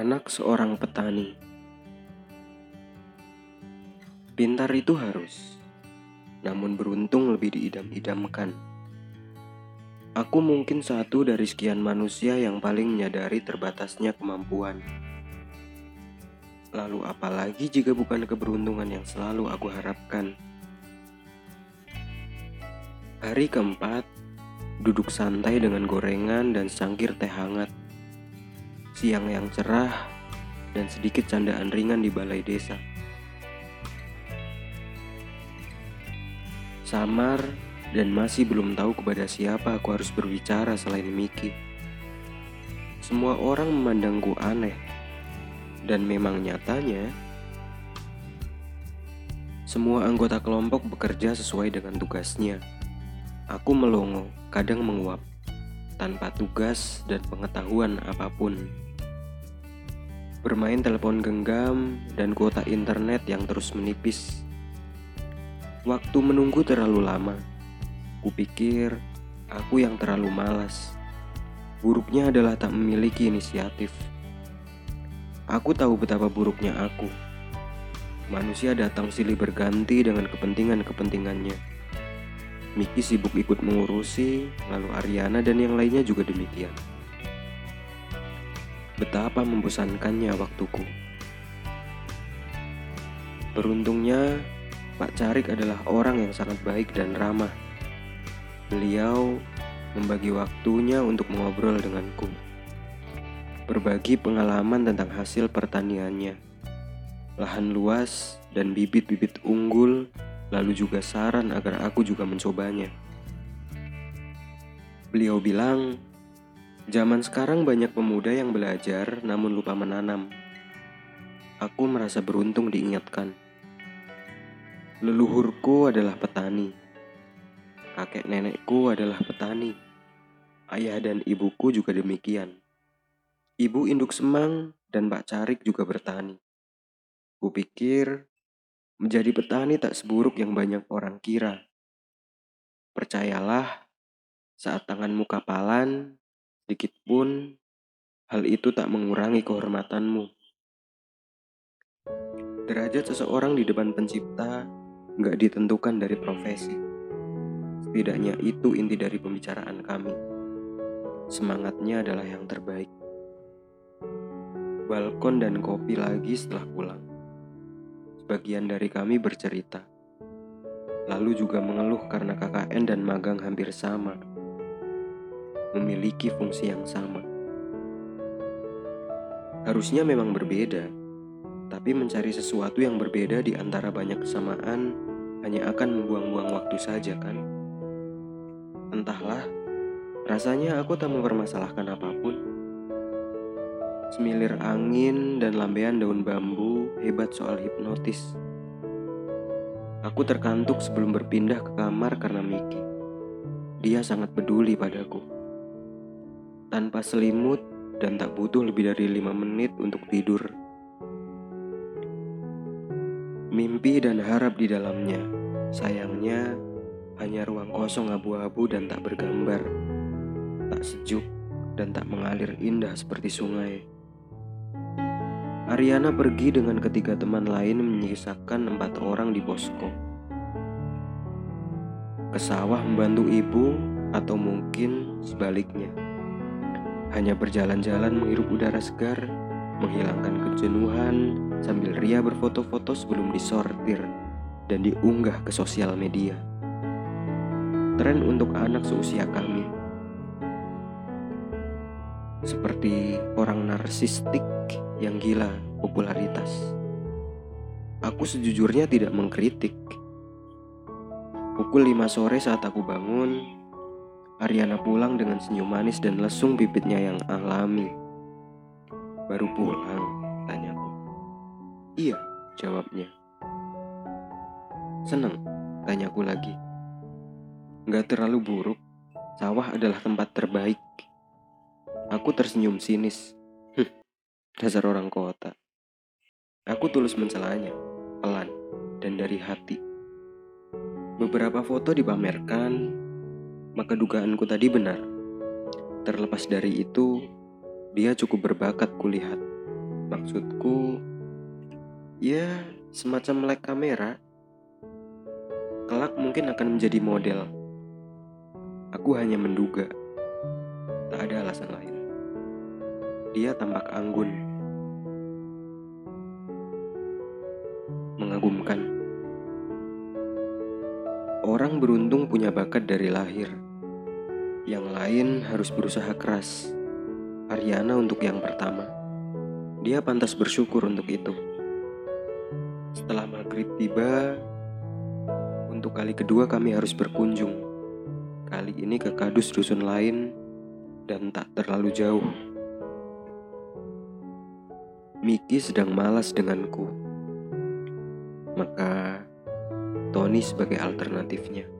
Anak seorang petani. Pintar itu harus, namun beruntung lebih diidam-idamkan. Aku mungkin satu dari sekian manusia yang paling menyadari terbatasnya kemampuan. Lalu apalagi jika bukan keberuntungan yang selalu aku harapkan. Hari keempat, duduk santai dengan gorengan dan sangkir teh hangat siang yang cerah, dan sedikit candaan ringan di balai desa. Samar dan masih belum tahu kepada siapa aku harus berbicara selain Miki. Semua orang memandangku aneh, dan memang nyatanya semua anggota kelompok bekerja sesuai dengan tugasnya. Aku melongo, kadang menguap, tanpa tugas dan pengetahuan apa pun bermain telepon genggam, dan kuota internet yang terus menipis. Waktu menunggu terlalu lama. Kupikir aku yang terlalu malas. Buruknya adalah tak memiliki inisiatif. Aku tahu betapa buruknya aku. Manusia datang silih berganti dengan kepentingan-kepentingannya. Miki sibuk ikut mengurusi, lalu Ariana dan yang lainnya juga demikian. Betapa membosankannya waktuku. Beruntungnya, Pak Carik adalah orang yang sangat baik dan ramah. Beliau membagi waktunya untuk mengobrol denganku. Berbagi pengalaman tentang hasil pertaniannya. Lahan luas dan bibit-bibit unggul, lalu juga saran agar aku juga mencobanya. Beliau bilang, Zaman sekarang banyak pemuda yang belajar namun lupa menanam. Aku merasa beruntung diingatkan. Leluhurku adalah petani. Kakek nenekku adalah petani. Ayah dan ibuku juga demikian. Ibu induk semang dan Pak Carik juga bertani. Kupikir menjadi petani tak seburuk yang banyak orang kira. Percayalah, saat tanganmu kapalan, sedikit pun hal itu tak mengurangi kehormatanmu. Derajat seseorang di depan pencipta nggak ditentukan dari profesi. Setidaknya itu inti dari pembicaraan kami. Semangatnya adalah yang terbaik. Balkon dan kopi lagi setelah pulang. Sebagian dari kami bercerita. Lalu juga mengeluh karena KKN dan magang hampir sama memiliki fungsi yang sama. Harusnya memang berbeda, tapi mencari sesuatu yang berbeda di antara banyak kesamaan hanya akan membuang-buang waktu saja, kan? Entahlah, rasanya aku tak mempermasalahkan apa pun. Semilir angin dan lambean daun bambu hebat soal hipnotis. Aku terkantuk sebelum berpindah ke kamar karena Miki. Dia sangat peduli padaku tanpa selimut dan tak butuh lebih dari lima menit untuk tidur. Mimpi dan harap di dalamnya, sayangnya hanya ruang kosong abu-abu dan tak bergambar, tak sejuk dan tak mengalir indah seperti sungai. Ariana pergi dengan ketiga teman lain menyisakan empat orang di posko. Ke sawah membantu ibu atau mungkin sebaliknya. Hanya berjalan-jalan menghirup udara segar, menghilangkan kejenuhan sambil ria berfoto-foto sebelum disortir dan diunggah ke sosial media. Tren untuk anak seusia kami. Seperti orang narsistik yang gila popularitas. Aku sejujurnya tidak mengkritik. Pukul 5 sore saat aku bangun, Ariana pulang dengan senyum manis dan lesung bibitnya yang alami. Baru pulang, tanyaku. Iya, jawabnya. Seneng, tanyaku lagi. Gak terlalu buruk, sawah adalah tempat terbaik. Aku tersenyum sinis. dasar orang kota. Aku tulus mencelanya, pelan, dan dari hati. Beberapa foto dipamerkan, maka dugaanku tadi benar. Terlepas dari itu, dia cukup berbakat kulihat. Maksudku, ya semacam melek kamera. Kelak mungkin akan menjadi model. Aku hanya menduga. Tak ada alasan lain. Dia tampak anggun. Mengagumkan. Orang beruntung punya bakat dari lahir. Yang lain harus berusaha keras. Ariana untuk yang pertama. Dia pantas bersyukur untuk itu. Setelah maghrib tiba, untuk kali kedua kami harus berkunjung. Kali ini ke kadus dusun lain dan tak terlalu jauh. Miki sedang malas denganku. Maka Tony sebagai alternatifnya.